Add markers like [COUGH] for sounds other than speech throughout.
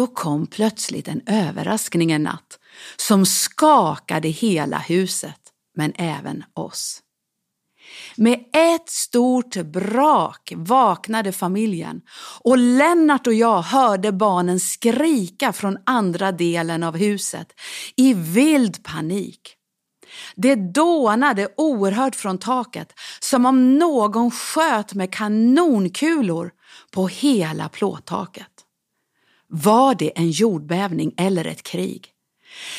då kom plötsligt en överraskning en natt som skakade hela huset, men även oss. Med ett stort brak vaknade familjen och Lennart och jag hörde barnen skrika från andra delen av huset i vild panik. Det dånade oerhört från taket som om någon sköt med kanonkulor på hela plåttaket. Var det en jordbävning eller ett krig?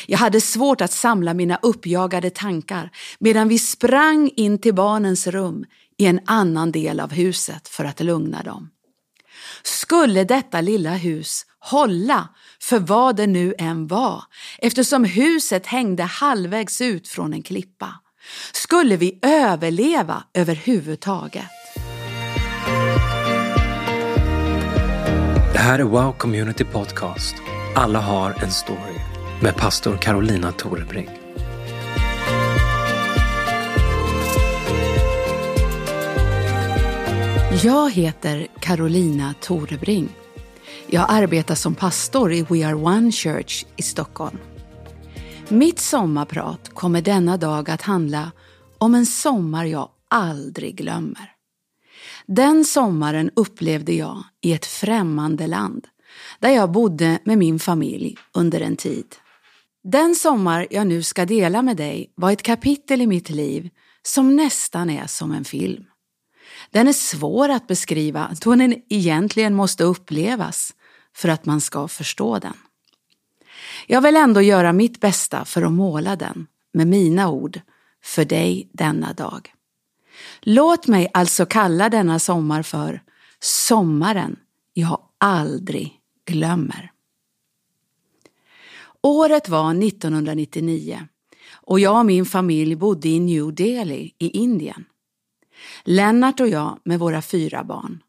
Jag hade svårt att samla mina uppjagade tankar medan vi sprang in till barnens rum i en annan del av huset för att lugna dem. Skulle detta lilla hus hålla för vad det nu än var eftersom huset hängde halvvägs ut från en klippa? Skulle vi överleva överhuvudtaget? Här är Wow Community Podcast. Alla har en story med pastor Carolina Torebring. Jag heter Carolina Torebring. Jag arbetar som pastor i We Are One Church i Stockholm. Mitt sommarprat kommer denna dag att handla om en sommar jag aldrig glömmer. Den sommaren upplevde jag i ett främmande land där jag bodde med min familj under en tid. Den sommar jag nu ska dela med dig var ett kapitel i mitt liv som nästan är som en film. Den är svår att beskriva då den egentligen måste upplevas för att man ska förstå den. Jag vill ändå göra mitt bästa för att måla den med mina ord för dig denna dag. Låt mig alltså kalla denna sommar för sommaren jag aldrig glömmer. Året var 1999 och jag och min familj bodde i New Delhi i Indien. Lennart och jag med våra fyra barn.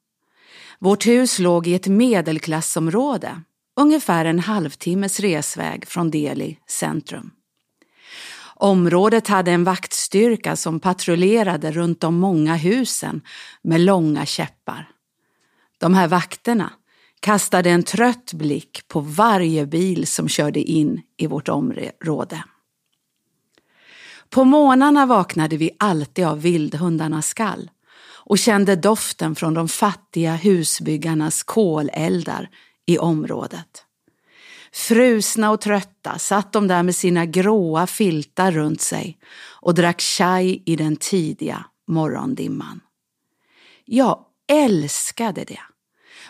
Vårt hus låg i ett medelklassområde, ungefär en halvtimmes resväg från Delhi centrum. Området hade en vaktstyrka som patrullerade runt de många husen med långa käppar. De här vakterna kastade en trött blick på varje bil som körde in i vårt område. På morgnarna vaknade vi alltid av vildhundarnas skall och kände doften från de fattiga husbyggarnas koleldar i området. Frusna och trötta satt de där med sina gråa filtar runt sig och drack chai i den tidiga morgondimman. Jag älskade det.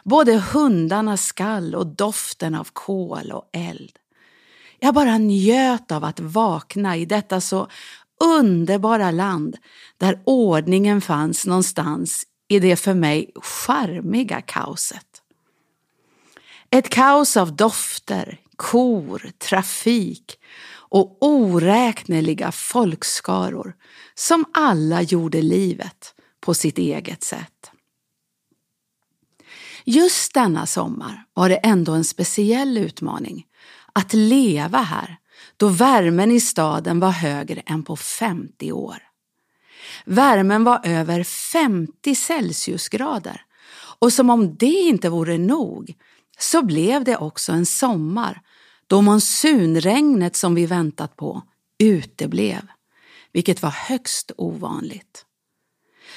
Både hundarnas skall och doften av kol och eld. Jag bara njöt av att vakna i detta så underbara land där ordningen fanns någonstans i det för mig charmiga kaoset. Ett kaos av dofter, kor, trafik och oräkneliga folkskaror som alla gjorde livet på sitt eget sätt. Just denna sommar var det ändå en speciell utmaning att leva här då värmen i staden var högre än på 50 år. Värmen var över 50 Celsiusgrader och som om det inte vore nog så blev det också en sommar då monsunregnet som vi väntat på uteblev, vilket var högst ovanligt.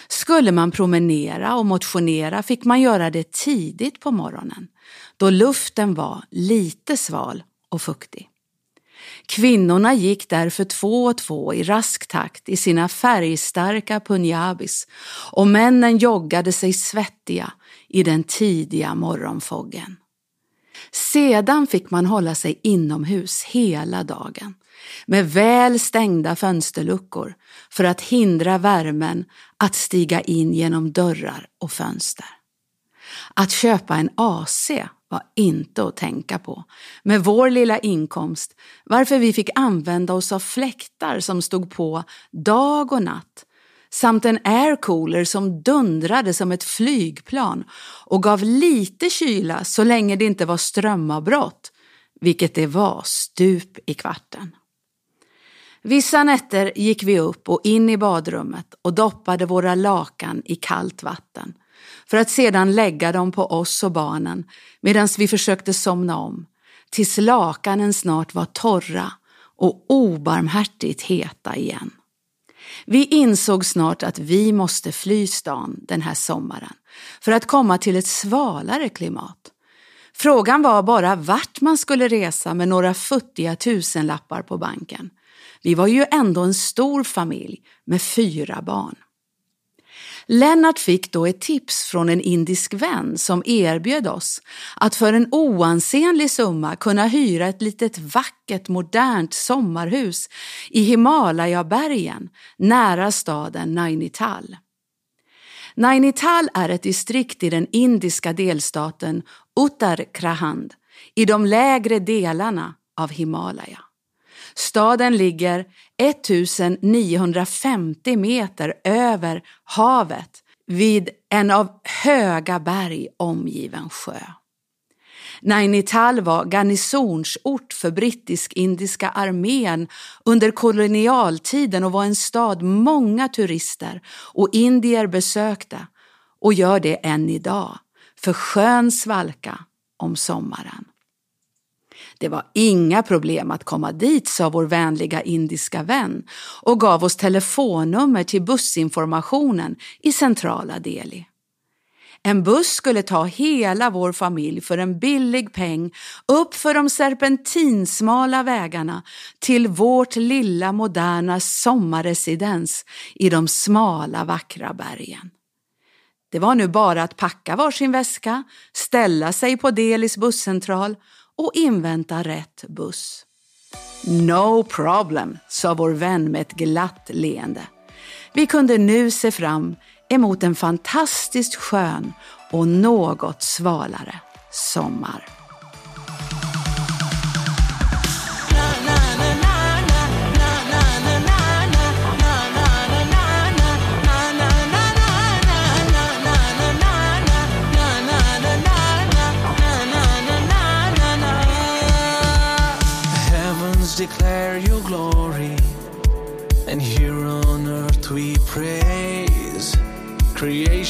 Skulle man promenera och motionera fick man göra det tidigt på morgonen då luften var lite sval och fuktig. Kvinnorna gick därför två och två i rask takt i sina färgstarka punjabis och männen joggade sig svettiga i den tidiga morgonfoggen. Sedan fick man hålla sig inomhus hela dagen med väl stängda fönsterluckor för att hindra värmen att stiga in genom dörrar och fönster. Att köpa en AC var inte att tänka på med vår lilla inkomst varför vi fick använda oss av fläktar som stod på dag och natt samt en aircooler som dundrade som ett flygplan och gav lite kyla så länge det inte var strömavbrott, vilket det var stup i kvarten. Vissa nätter gick vi upp och in i badrummet och doppade våra lakan i kallt vatten för att sedan lägga dem på oss och barnen medan vi försökte somna om tills lakanen snart var torra och obarmhärtigt heta igen. Vi insåg snart att vi måste fly stan den här sommaren för att komma till ett svalare klimat. Frågan var bara vart man skulle resa med några futtiga tusenlappar på banken. Vi var ju ändå en stor familj med fyra barn. Lennart fick då ett tips från en indisk vän som erbjöd oss att för en oansenlig summa kunna hyra ett litet vackert modernt sommarhus i Himalayabergen nära staden Nainital. Nainital är ett distrikt i den indiska delstaten Uttarakhand i de lägre delarna av Himalaya. Staden ligger 1950 meter över havet vid en av höga berg omgiven sjö. Nainital var garnisonsort för brittisk-indiska armén under kolonialtiden och var en stad många turister och indier besökte och gör det än idag för skön svalka om sommaren. Det var inga problem att komma dit, sa vår vänliga indiska vän och gav oss telefonnummer till bussinformationen i centrala Delhi. En buss skulle ta hela vår familj för en billig peng upp för de serpentinsmala vägarna till vårt lilla moderna sommarresidens i de smala vackra bergen. Det var nu bara att packa varsin väska, ställa sig på Delis busscentral och invänta rätt buss. No problem, sa vår vän med ett glatt leende. Vi kunde nu se fram emot en fantastiskt skön och något svalare sommar.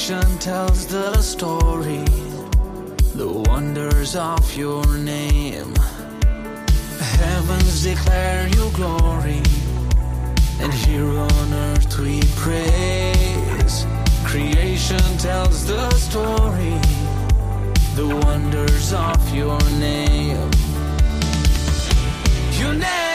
Creation tells the story, the wonders of your name. Heavens declare your glory, and here on earth we praise. Creation tells the story, the wonders of your name. Your name,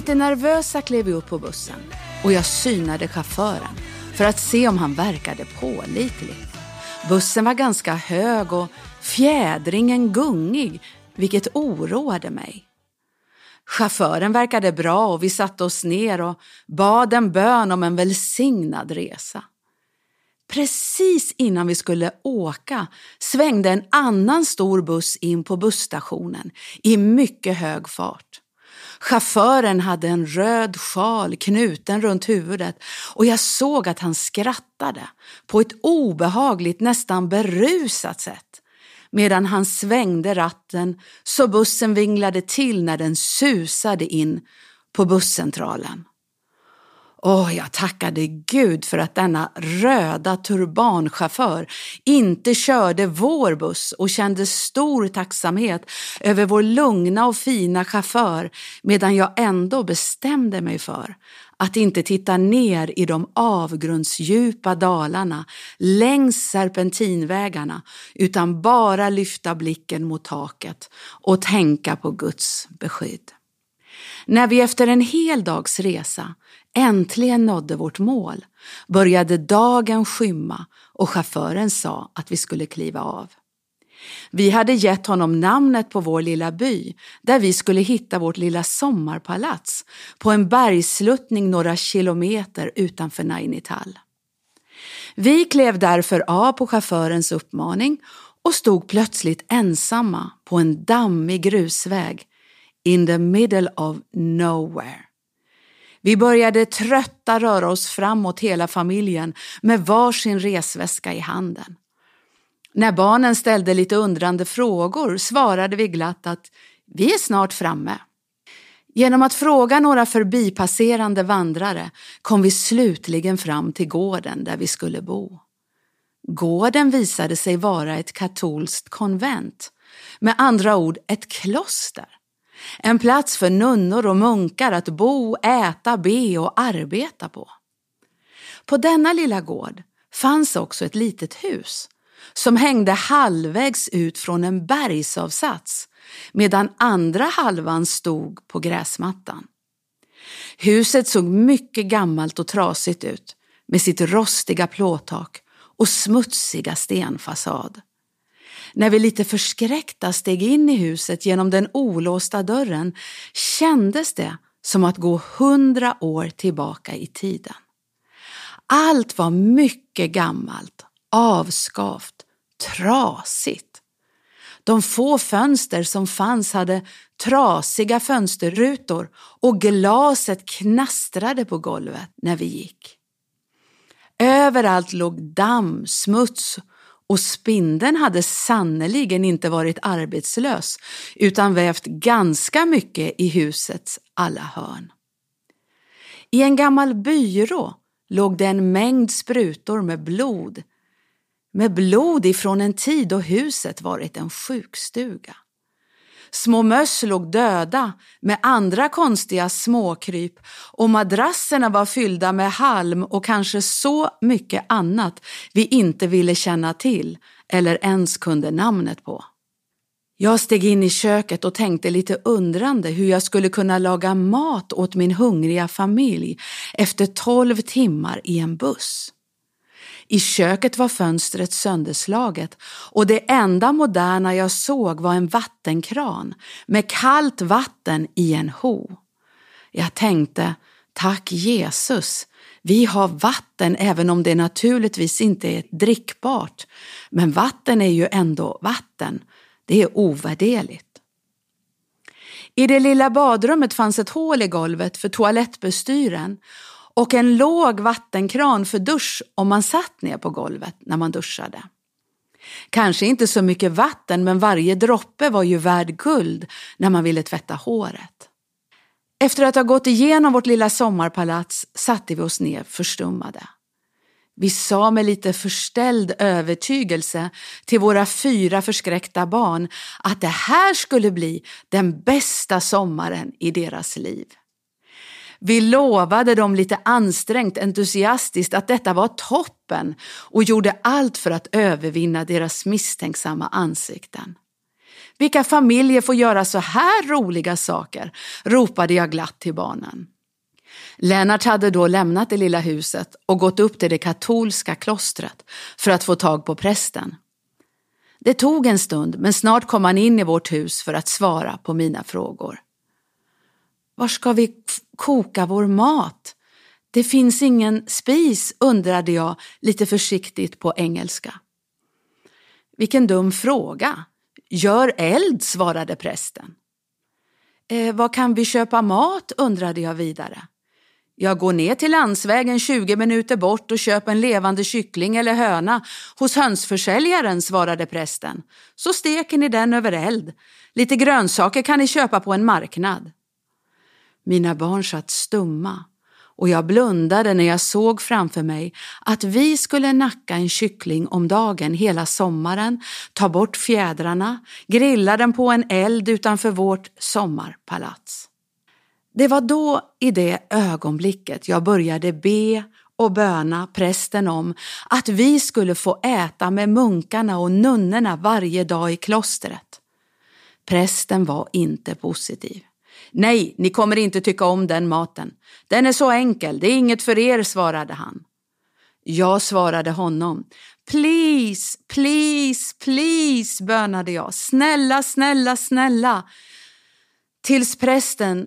Lite nervösa klev vi upp på bussen och jag synade chauffören för att se om han verkade pålitlig. Bussen var ganska hög och fjädringen gungig, vilket oroade mig. Chauffören verkade bra och vi satte oss ner och bad en bön om en välsignad resa. Precis innan vi skulle åka svängde en annan stor buss in på busstationen i mycket hög fart. Chauffören hade en röd sjal knuten runt huvudet och jag såg att han skrattade på ett obehagligt, nästan berusat sätt medan han svängde ratten så bussen vinglade till när den susade in på busscentralen. Åh, jag tackade Gud för att denna röda turbanchaufför inte körde vår buss och kände stor tacksamhet över vår lugna och fina chaufför medan jag ändå bestämde mig för att inte titta ner i de avgrundsdjupa dalarna längs serpentinvägarna utan bara lyfta blicken mot taket och tänka på Guds beskydd. När vi efter en hel dags resa äntligen nådde vårt mål började dagen skymma och chauffören sa att vi skulle kliva av. Vi hade gett honom namnet på vår lilla by där vi skulle hitta vårt lilla sommarpalats på en bergsluttning några kilometer utanför Nainital. Vi klev därför av på chaufförens uppmaning och stod plötsligt ensamma på en dammig grusväg in the middle of nowhere. Vi började trötta röra oss framåt hela familjen med varsin resväska i handen. När barnen ställde lite undrande frågor svarade vi glatt att vi är snart framme. Genom att fråga några förbipasserande vandrare kom vi slutligen fram till gården där vi skulle bo. Gården visade sig vara ett katolskt konvent, med andra ord ett kloster. En plats för nunnor och munkar att bo, äta, be och arbeta på. På denna lilla gård fanns också ett litet hus som hängde halvvägs ut från en bergsavsats medan andra halvan stod på gräsmattan. Huset såg mycket gammalt och trasigt ut med sitt rostiga plåttak och smutsiga stenfasad. När vi lite förskräckta steg in i huset genom den olåsta dörren kändes det som att gå hundra år tillbaka i tiden. Allt var mycket gammalt, avskavt, trasigt. De få fönster som fanns hade trasiga fönsterrutor och glaset knastrade på golvet när vi gick. Överallt låg damm, smuts och spindeln hade sannerligen inte varit arbetslös utan vävt ganska mycket i husets alla hörn. I en gammal byrå låg det en mängd sprutor med blod med blod ifrån en tid då huset varit en sjukstuga. Små möss låg döda med andra konstiga småkryp och madrasserna var fyllda med halm och kanske så mycket annat vi inte ville känna till eller ens kunde namnet på. Jag steg in i köket och tänkte lite undrande hur jag skulle kunna laga mat åt min hungriga familj efter tolv timmar i en buss. I köket var fönstret sönderslaget och det enda moderna jag såg var en vattenkran med kallt vatten i en ho. Jag tänkte, tack Jesus, vi har vatten även om det naturligtvis inte är drickbart. Men vatten är ju ändå vatten. Det är ovärderligt. I det lilla badrummet fanns ett hål i golvet för toalettbestyren och en låg vattenkran för dusch om man satt ner på golvet när man duschade. Kanske inte så mycket vatten men varje droppe var ju värd guld när man ville tvätta håret. Efter att ha gått igenom vårt lilla sommarpalats satte vi oss ner förstummade. Vi sa med lite förställd övertygelse till våra fyra förskräckta barn att det här skulle bli den bästa sommaren i deras liv. Vi lovade dem lite ansträngt entusiastiskt att detta var toppen och gjorde allt för att övervinna deras misstänksamma ansikten. Vilka familjer får göra så här roliga saker? ropade jag glatt till barnen. Lennart hade då lämnat det lilla huset och gått upp till det katolska klostret för att få tag på prästen. Det tog en stund men snart kom han in i vårt hus för att svara på mina frågor. Var ska vi koka vår mat? Det finns ingen spis, undrade jag lite försiktigt på engelska. Vilken dum fråga. Gör eld, svarade prästen. Eh, var kan vi köpa mat, undrade jag vidare. Jag går ner till landsvägen 20 minuter bort och köper en levande kyckling eller höna hos hönsförsäljaren, svarade prästen. Så steker ni den över eld. Lite grönsaker kan ni köpa på en marknad. Mina barn satt stumma och jag blundade när jag såg framför mig att vi skulle nacka en kyckling om dagen hela sommaren, ta bort fjädrarna, grilla den på en eld utanför vårt sommarpalats. Det var då i det ögonblicket jag började be och böna prästen om att vi skulle få äta med munkarna och nunnorna varje dag i klostret. Prästen var inte positiv. Nej, ni kommer inte tycka om den maten. Den är så enkel, det är inget för er, svarade han. Jag svarade honom. Please, please, please, bönade jag. Snälla, snälla, snälla. Tills prästen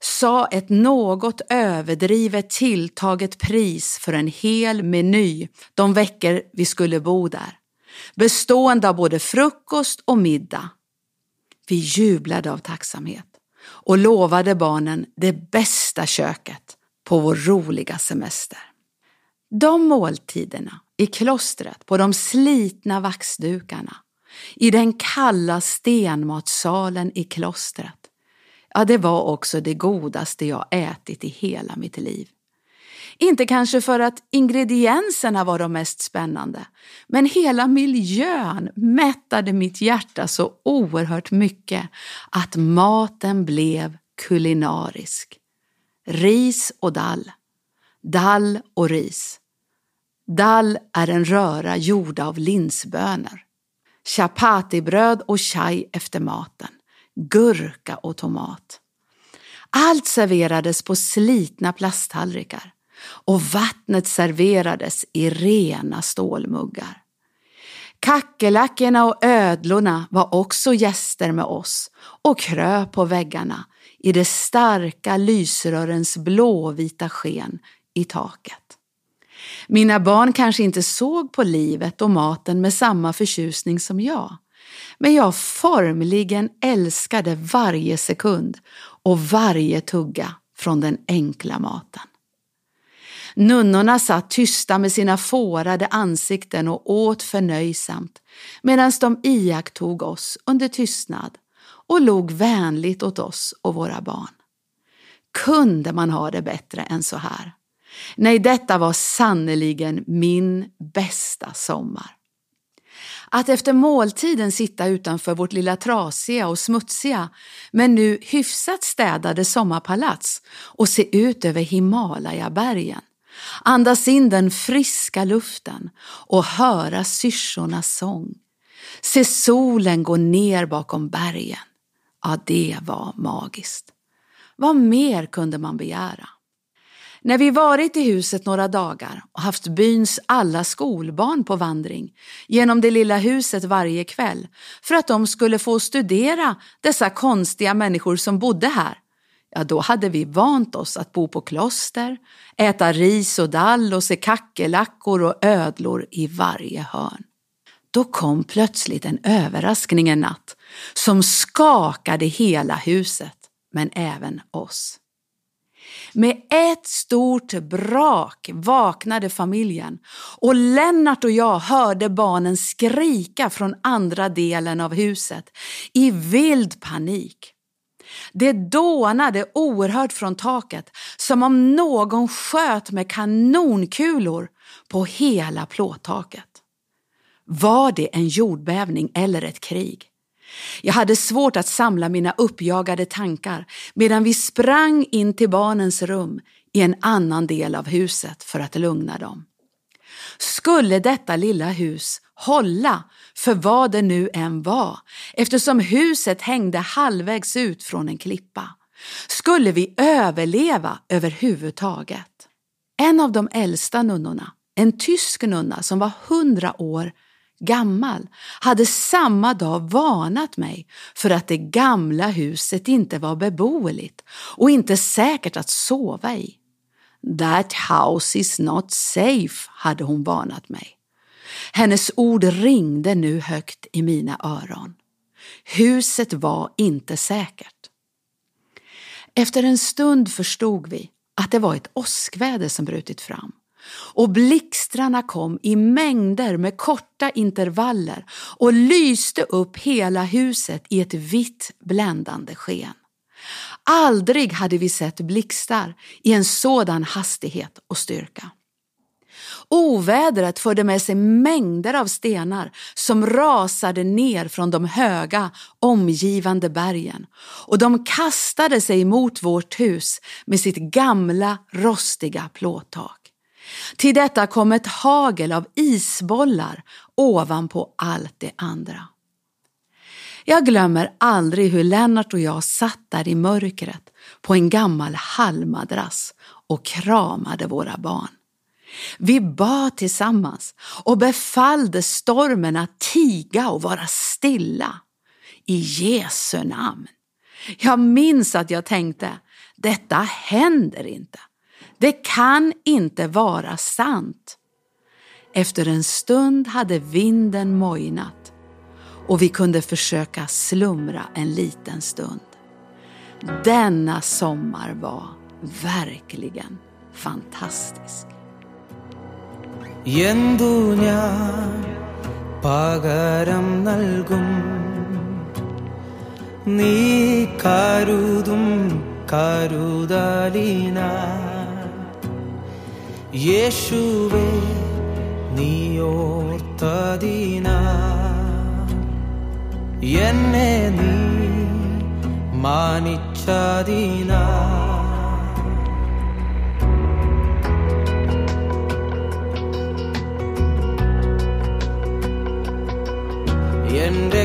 sa ett något överdrivet tilltaget pris för en hel meny de veckor vi skulle bo där. Bestående av både frukost och middag. Vi jublade av tacksamhet och lovade barnen det bästa köket på vår roliga semester. De måltiderna i klostret på de slitna vaxdukarna, i den kalla stenmatsalen i klostret, ja, det var också det godaste jag ätit i hela mitt liv. Inte kanske för att ingredienserna var de mest spännande, men hela miljön mättade mitt hjärta så oerhört mycket att maten blev kulinarisk. Ris och dall, dall och ris. Dall är en röra gjord av linsbönor. Chapatibröd och chai efter maten. Gurka och tomat. Allt serverades på slitna plasttallrikar och vattnet serverades i rena stålmuggar. Kackerlackorna och ödlorna var också gäster med oss och kröp på väggarna i det starka lysrörens blåvita sken i taket. Mina barn kanske inte såg på livet och maten med samma förtjusning som jag, men jag formligen älskade varje sekund och varje tugga från den enkla maten. Nunnorna satt tysta med sina fårade ansikten och åt förnöjsamt medan de iakttog oss under tystnad och log vänligt åt oss och våra barn. Kunde man ha det bättre än så här? Nej, detta var sannerligen min bästa sommar. Att efter måltiden sitta utanför vårt lilla trasiga och smutsiga men nu hyfsat städade sommarpalats och se ut över Himalayabergen Andas in den friska luften och höra syrsornas sång. Se solen gå ner bakom bergen. Ja, det var magiskt. Vad mer kunde man begära? När vi varit i huset några dagar och haft byns alla skolbarn på vandring genom det lilla huset varje kväll för att de skulle få studera dessa konstiga människor som bodde här ja då hade vi vant oss att bo på kloster, äta ris och dall och se kackerlackor och ödlor i varje hörn. Då kom plötsligt en överraskning en natt som skakade hela huset, men även oss. Med ett stort brak vaknade familjen och Lennart och jag hörde barnen skrika från andra delen av huset i vild panik. Det dånade oerhört från taket som om någon sköt med kanonkulor på hela plåttaket. Var det en jordbävning eller ett krig? Jag hade svårt att samla mina uppjagade tankar medan vi sprang in till barnens rum i en annan del av huset för att lugna dem. Skulle detta lilla hus hålla för vad det nu än var, eftersom huset hängde halvvägs ut från en klippa. Skulle vi överleva överhuvudtaget? En av de äldsta nunnorna, en tysk nunna som var hundra år gammal, hade samma dag varnat mig för att det gamla huset inte var beboeligt och inte säkert att sova i. That house is not safe, hade hon varnat mig. Hennes ord ringde nu högt i mina öron. Huset var inte säkert. Efter en stund förstod vi att det var ett åskväder som brutit fram och blixtrarna kom i mängder med korta intervaller och lyste upp hela huset i ett vitt bländande sken. Aldrig hade vi sett blixtar i en sådan hastighet och styrka. Ovädret förde med sig mängder av stenar som rasade ner från de höga omgivande bergen och de kastade sig mot vårt hus med sitt gamla rostiga plåttak. Till detta kom ett hagel av isbollar ovanpå allt det andra. Jag glömmer aldrig hur Lennart och jag satt där i mörkret på en gammal hallmadrass och kramade våra barn. Vi bad tillsammans och befallde stormen att tiga och vara stilla. I Jesu namn. Jag minns att jag tänkte, detta händer inte. Det kan inte vara sant. Efter en stund hade vinden mojnat och vi kunde försöka slumra en liten stund. Denna sommar var verkligen fantastisk. എന്തു ഞാൻ പകരം നൽകും? നീ കരുതും കരുതലിന. യേശുവേ നീയോർത്തതിന എന്നെ നീ മാനിച്ചതിനാ.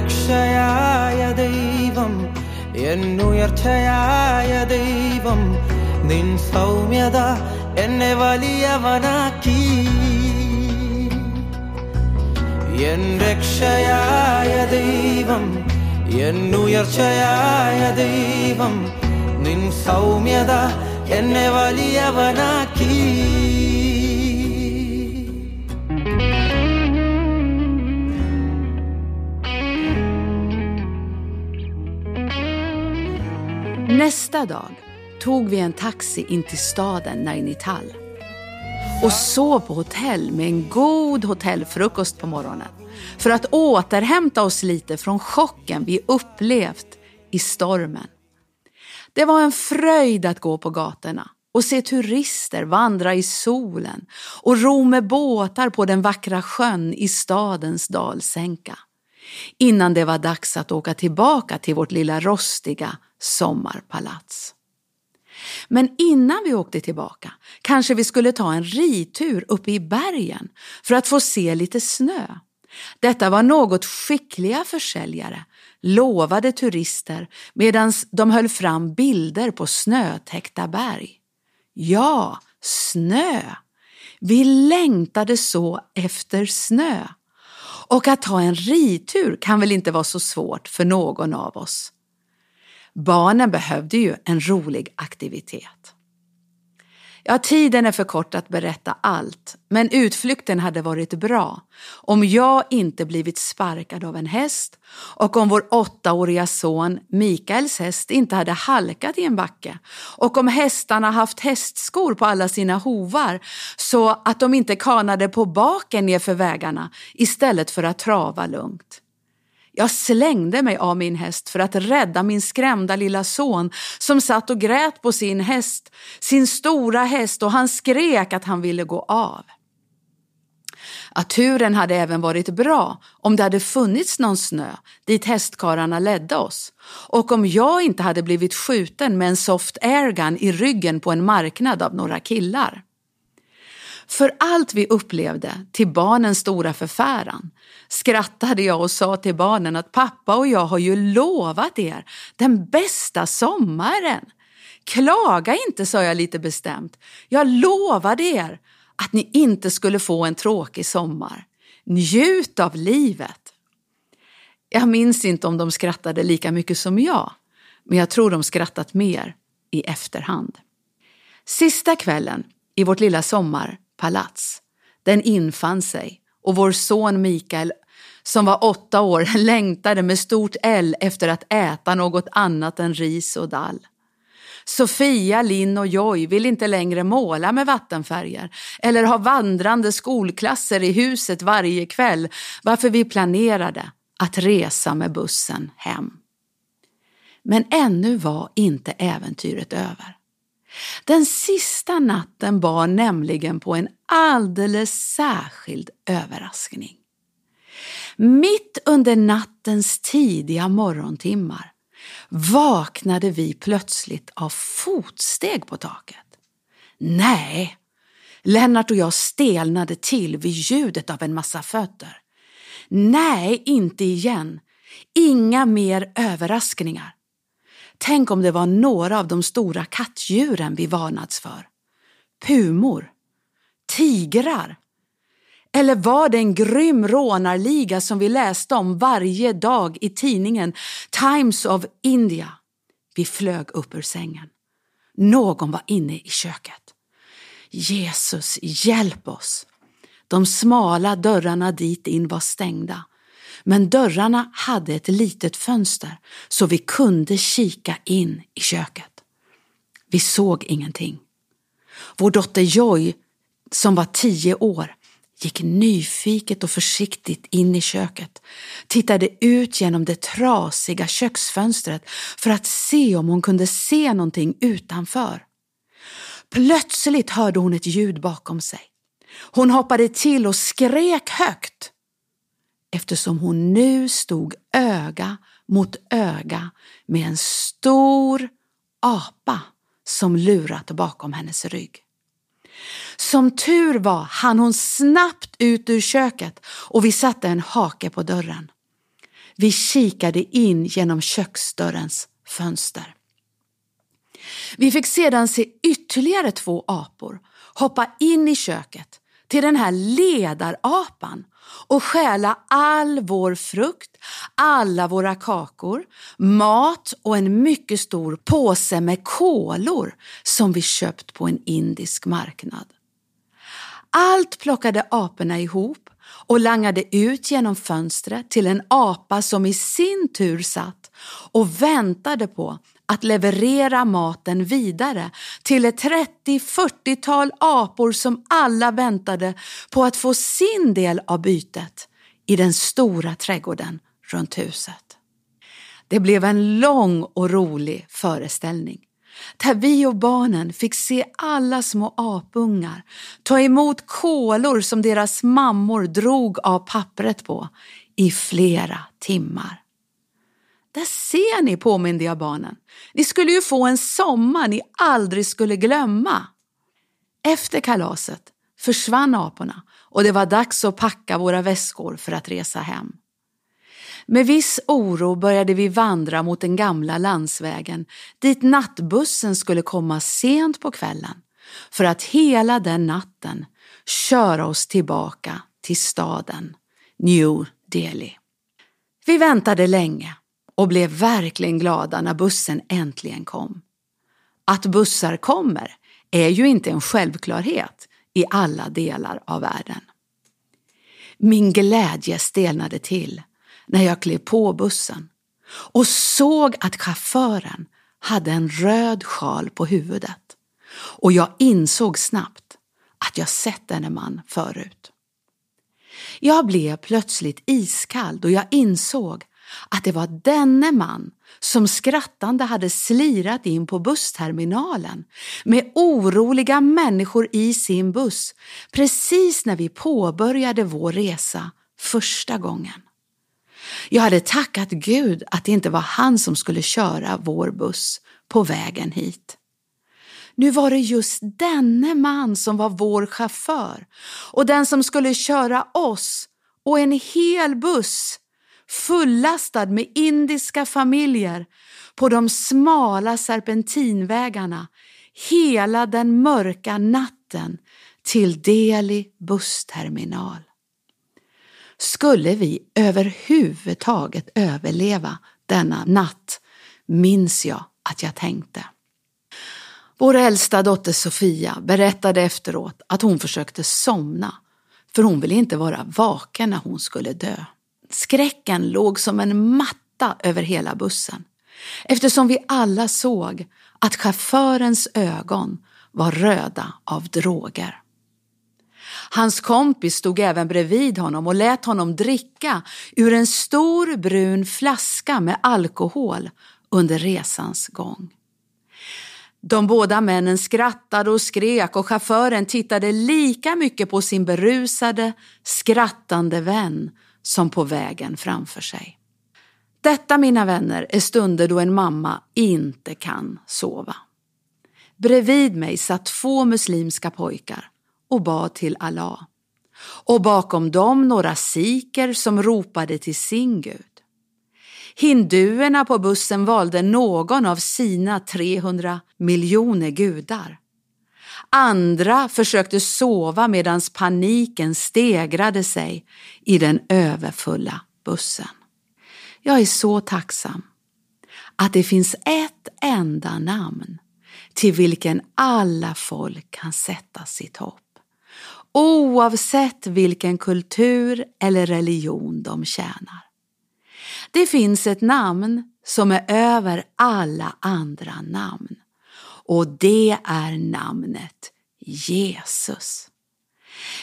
രക്ഷയായ ദൈവം എന്നുയർച്ചയായ ദൈവം നിൻ സൗമ്യത എന്നെ വലിയവനാക്കി. എൻ രക്ഷയായ ദൈവം എന്നുയർച്ചയായ ദൈവം നിൻ സൗമ്യത എന്നെ വലിയവനാക്കി. Nästa dag tog vi en taxi in till staden Nainital och sov på hotell med en god hotellfrukost på morgonen för att återhämta oss lite från chocken vi upplevt i stormen. Det var en fröjd att gå på gatorna och se turister vandra i solen och ro med båtar på den vackra sjön i stadens dalsänka. Innan det var dags att åka tillbaka till vårt lilla rostiga sommarpalats. Men innan vi åkte tillbaka kanske vi skulle ta en ritur uppe i bergen för att få se lite snö. Detta var något skickliga försäljare lovade turister medan de höll fram bilder på snötäckta berg. Ja, snö! Vi längtade så efter snö. Och att ta en ritur kan väl inte vara så svårt för någon av oss. Barnen behövde ju en rolig aktivitet. Ja, tiden är för kort att berätta allt, men utflykten hade varit bra om jag inte blivit sparkad av en häst och om vår åttaåriga son Mikaels häst inte hade halkat i en backe och om hästarna haft hästskor på alla sina hovar så att de inte kanade på baken nerför vägarna istället för att trava lugnt. Jag slängde mig av min häst för att rädda min skrämda lilla son som satt och grät på sin häst, sin stora häst och han skrek att han ville gå av. Att turen hade även varit bra om det hade funnits någon snö dit hästkararna ledde oss och om jag inte hade blivit skjuten med en soft airgun i ryggen på en marknad av några killar. För allt vi upplevde, till barnens stora förfäran, skrattade jag och sa till barnen att pappa och jag har ju lovat er den bästa sommaren. Klaga inte, sa jag lite bestämt. Jag lovade er att ni inte skulle få en tråkig sommar. Njut av livet. Jag minns inte om de skrattade lika mycket som jag, men jag tror de skrattat mer i efterhand. Sista kvällen i vårt lilla sommar Palats, den infann sig och vår son Mikael som var åtta år [LAUGHS] längtade med stort L efter att äta något annat än ris och dall. Sofia, Linn och Joy vill inte längre måla med vattenfärger eller ha vandrande skolklasser i huset varje kväll varför vi planerade att resa med bussen hem. Men ännu var inte äventyret över. Den sista natten bar nämligen på en alldeles särskild överraskning. Mitt under nattens tidiga morgontimmar vaknade vi plötsligt av fotsteg på taket. Nej, Lennart och jag stelnade till vid ljudet av en massa fötter. Nej, inte igen. Inga mer överraskningar. Tänk om det var några av de stora kattdjuren vi varnats för. Pumor. Tigrar. Eller var det en grym rånarliga som vi läste om varje dag i tidningen Times of India? Vi flög upp ur sängen. Någon var inne i köket. Jesus, hjälp oss! De smala dörrarna dit in var stängda, men dörrarna hade ett litet fönster så vi kunde kika in i köket. Vi såg ingenting. Vår dotter Joy, som var tio år, gick nyfiket och försiktigt in i köket, tittade ut genom det trasiga köksfönstret för att se om hon kunde se någonting utanför. Plötsligt hörde hon ett ljud bakom sig. Hon hoppade till och skrek högt eftersom hon nu stod öga mot öga med en stor apa som lurat bakom hennes rygg. Som tur var hann hon snabbt ut ur köket och vi satte en hake på dörren. Vi kikade in genom köksdörrens fönster. Vi fick sedan se ytterligare två apor hoppa in i köket till den här ledarapan och stjäla all vår frukt, alla våra kakor, mat och en mycket stor påse med kolor som vi köpt på en indisk marknad. Allt plockade aporna ihop och langade ut genom fönstret till en apa som i sin tur satt och väntade på att leverera maten vidare till ett 30-40-tal apor som alla väntade på att få sin del av bytet i den stora trädgården runt huset. Det blev en lång och rolig föreställning där vi och barnen fick se alla små apungar ta emot kolor som deras mammor drog av pappret på i flera timmar. Där ser ni, påminde jag barnen. Ni skulle ju få en sommar ni aldrig skulle glömma. Efter kalaset försvann aporna och det var dags att packa våra väskor för att resa hem. Med viss oro började vi vandra mot den gamla landsvägen dit nattbussen skulle komma sent på kvällen för att hela den natten köra oss tillbaka till staden New Delhi. Vi väntade länge och blev verkligen glada när bussen äntligen kom. Att bussar kommer är ju inte en självklarhet i alla delar av världen. Min glädje stelnade till när jag klev på bussen och såg att chauffören hade en röd sjal på huvudet. Och jag insåg snabbt att jag sett denne man förut. Jag blev plötsligt iskall och jag insåg att det var denne man som skrattande hade slirat in på bussterminalen med oroliga människor i sin buss precis när vi påbörjade vår resa första gången. Jag hade tackat Gud att det inte var han som skulle köra vår buss på vägen hit. Nu var det just denne man som var vår chaufför och den som skulle köra oss och en hel buss fullastad med indiska familjer på de smala serpentinvägarna hela den mörka natten till Delhi bussterminal. Skulle vi överhuvudtaget överleva denna natt minns jag att jag tänkte. Vår äldsta dotter Sofia berättade efteråt att hon försökte somna för hon ville inte vara vaken när hon skulle dö. Skräcken låg som en matta över hela bussen eftersom vi alla såg att chaufförens ögon var röda av droger. Hans kompis stod även bredvid honom och lät honom dricka ur en stor brun flaska med alkohol under resans gång. De båda männen skrattade och skrek och chauffören tittade lika mycket på sin berusade, skrattande vän som på vägen framför sig. Detta, mina vänner, är stunder då en mamma inte kan sova. Bredvid mig satt två muslimska pojkar och bad till Allah. Och bakom dem några siker som ropade till sin gud. Hinduerna på bussen valde någon av sina 300 miljoner gudar. Andra försökte sova medan paniken stegrade sig i den överfulla bussen. Jag är så tacksam att det finns ett enda namn till vilken alla folk kan sätta sitt hopp. Oavsett vilken kultur eller religion de tjänar. Det finns ett namn som är över alla andra namn och det är namnet Jesus.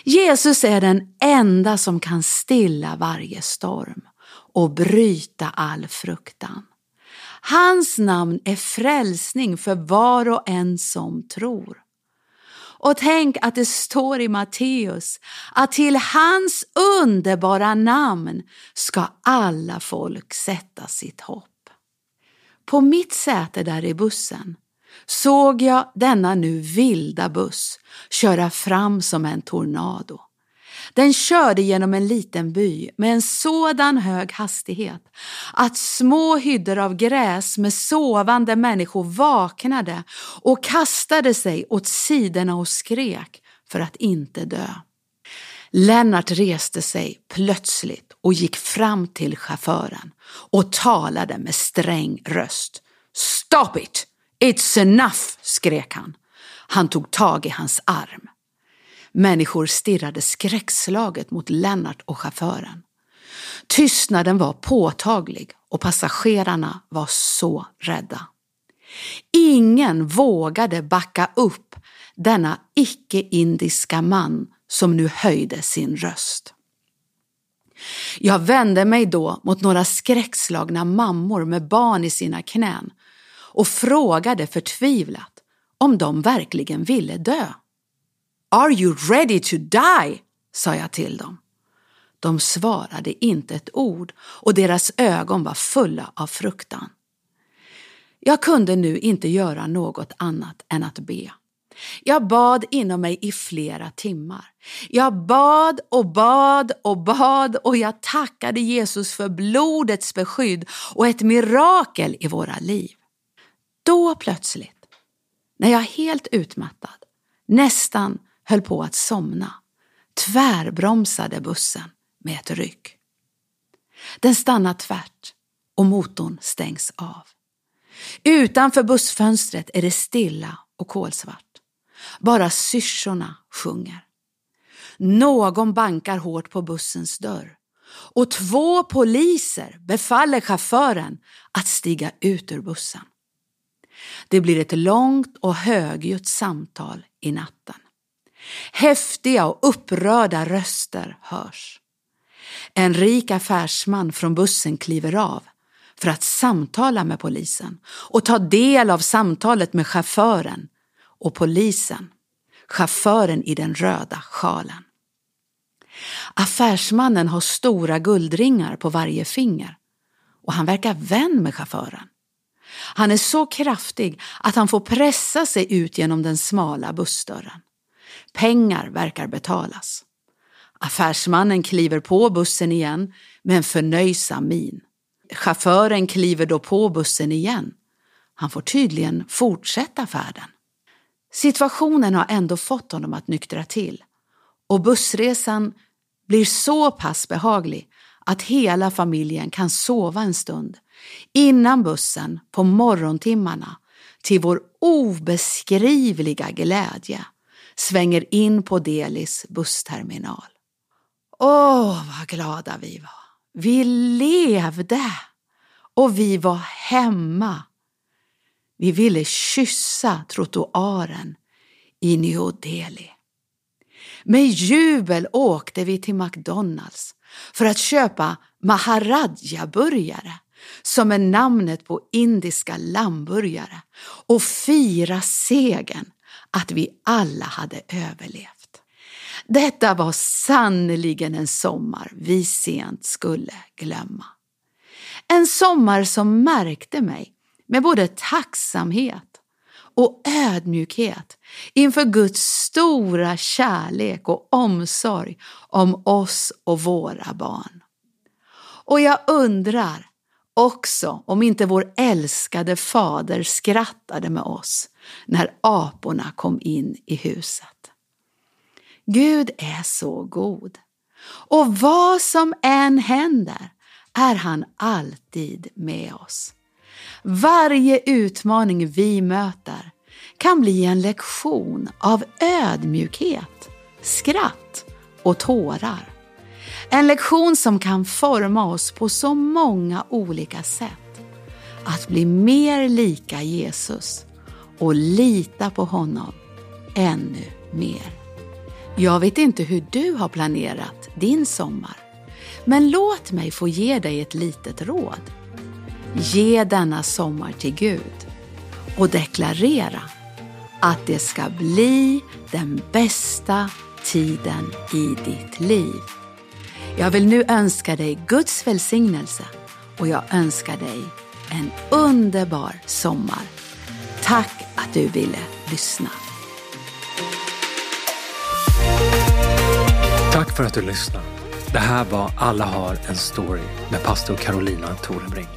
Jesus är den enda som kan stilla varje storm och bryta all fruktan. Hans namn är frälsning för var och en som tror. Och tänk att det står i Matteus att till hans underbara namn ska alla folk sätta sitt hopp. På mitt säte där i bussen såg jag denna nu vilda buss köra fram som en tornado. Den körde genom en liten by med en sådan hög hastighet att små hyddor av gräs med sovande människor vaknade och kastade sig åt sidorna och skrek för att inte dö. Lennart reste sig plötsligt och gick fram till chauffören och talade med sträng röst. Stop it! It's enough! skrek han. Han tog tag i hans arm. Människor stirrade skräckslaget mot Lennart och chauffören. Tystnaden var påtaglig och passagerarna var så rädda. Ingen vågade backa upp denna icke-indiska man som nu höjde sin röst. Jag vände mig då mot några skräckslagna mammor med barn i sina knän och frågade förtvivlat om de verkligen ville dö. Are you ready to die? sa jag till dem. De svarade inte ett ord och deras ögon var fulla av fruktan. Jag kunde nu inte göra något annat än att be. Jag bad inom mig i flera timmar. Jag bad och bad och bad och jag tackade Jesus för blodets beskydd och ett mirakel i våra liv. Då plötsligt, när jag helt utmattad, nästan höll på att somna, tvärbromsade bussen med ett ryck. Den stannar tvärt och motorn stängs av. Utanför bussfönstret är det stilla och kolsvart. Bara syrsorna sjunger. Någon bankar hårt på bussens dörr och två poliser befaller chauffören att stiga ut ur bussen. Det blir ett långt och högljutt samtal i natten. Häftiga och upprörda röster hörs. En rik affärsman från bussen kliver av för att samtala med polisen och ta del av samtalet med chauffören och polisen, chauffören i den röda sjalen. Affärsmannen har stora guldringar på varje finger och han verkar vän med chauffören. Han är så kraftig att han får pressa sig ut genom den smala bussdörren. Pengar verkar betalas. Affärsmannen kliver på bussen igen med en förnöjsam min. Chauffören kliver då på bussen igen. Han får tydligen fortsätta färden. Situationen har ändå fått honom att nyktra till och bussresan blir så pass behaglig att hela familjen kan sova en stund innan bussen på morgontimmarna till vår obeskrivliga glädje svänger in på Delis bussterminal. Åh, vad glada vi var! Vi levde och vi var hemma. Vi ville kyssa trottoaren i New Delhi. Med jubel åkte vi till McDonalds för att köpa Maharaja-burgare som är namnet på indiska lammburgare och fira segern att vi alla hade överlevt. Detta var sannerligen en sommar vi sent skulle glömma. En sommar som märkte mig med både tacksamhet och ödmjukhet inför Guds stora kärlek och omsorg om oss och våra barn. Och jag undrar också om inte vår älskade fader skrattade med oss när aporna kom in i huset. Gud är så god och vad som än händer är han alltid med oss. Varje utmaning vi möter kan bli en lektion av ödmjukhet, skratt och tårar. En lektion som kan forma oss på så många olika sätt. Att bli mer lika Jesus och lita på honom ännu mer. Jag vet inte hur du har planerat din sommar, men låt mig få ge dig ett litet råd. Ge denna sommar till Gud och deklarera att det ska bli den bästa tiden i ditt liv. Jag vill nu önska dig Guds välsignelse och jag önskar dig en underbar sommar. Tack att du ville lyssna. Tack för att du lyssnade. Det här var Alla har en story med pastor Carolina Torebring.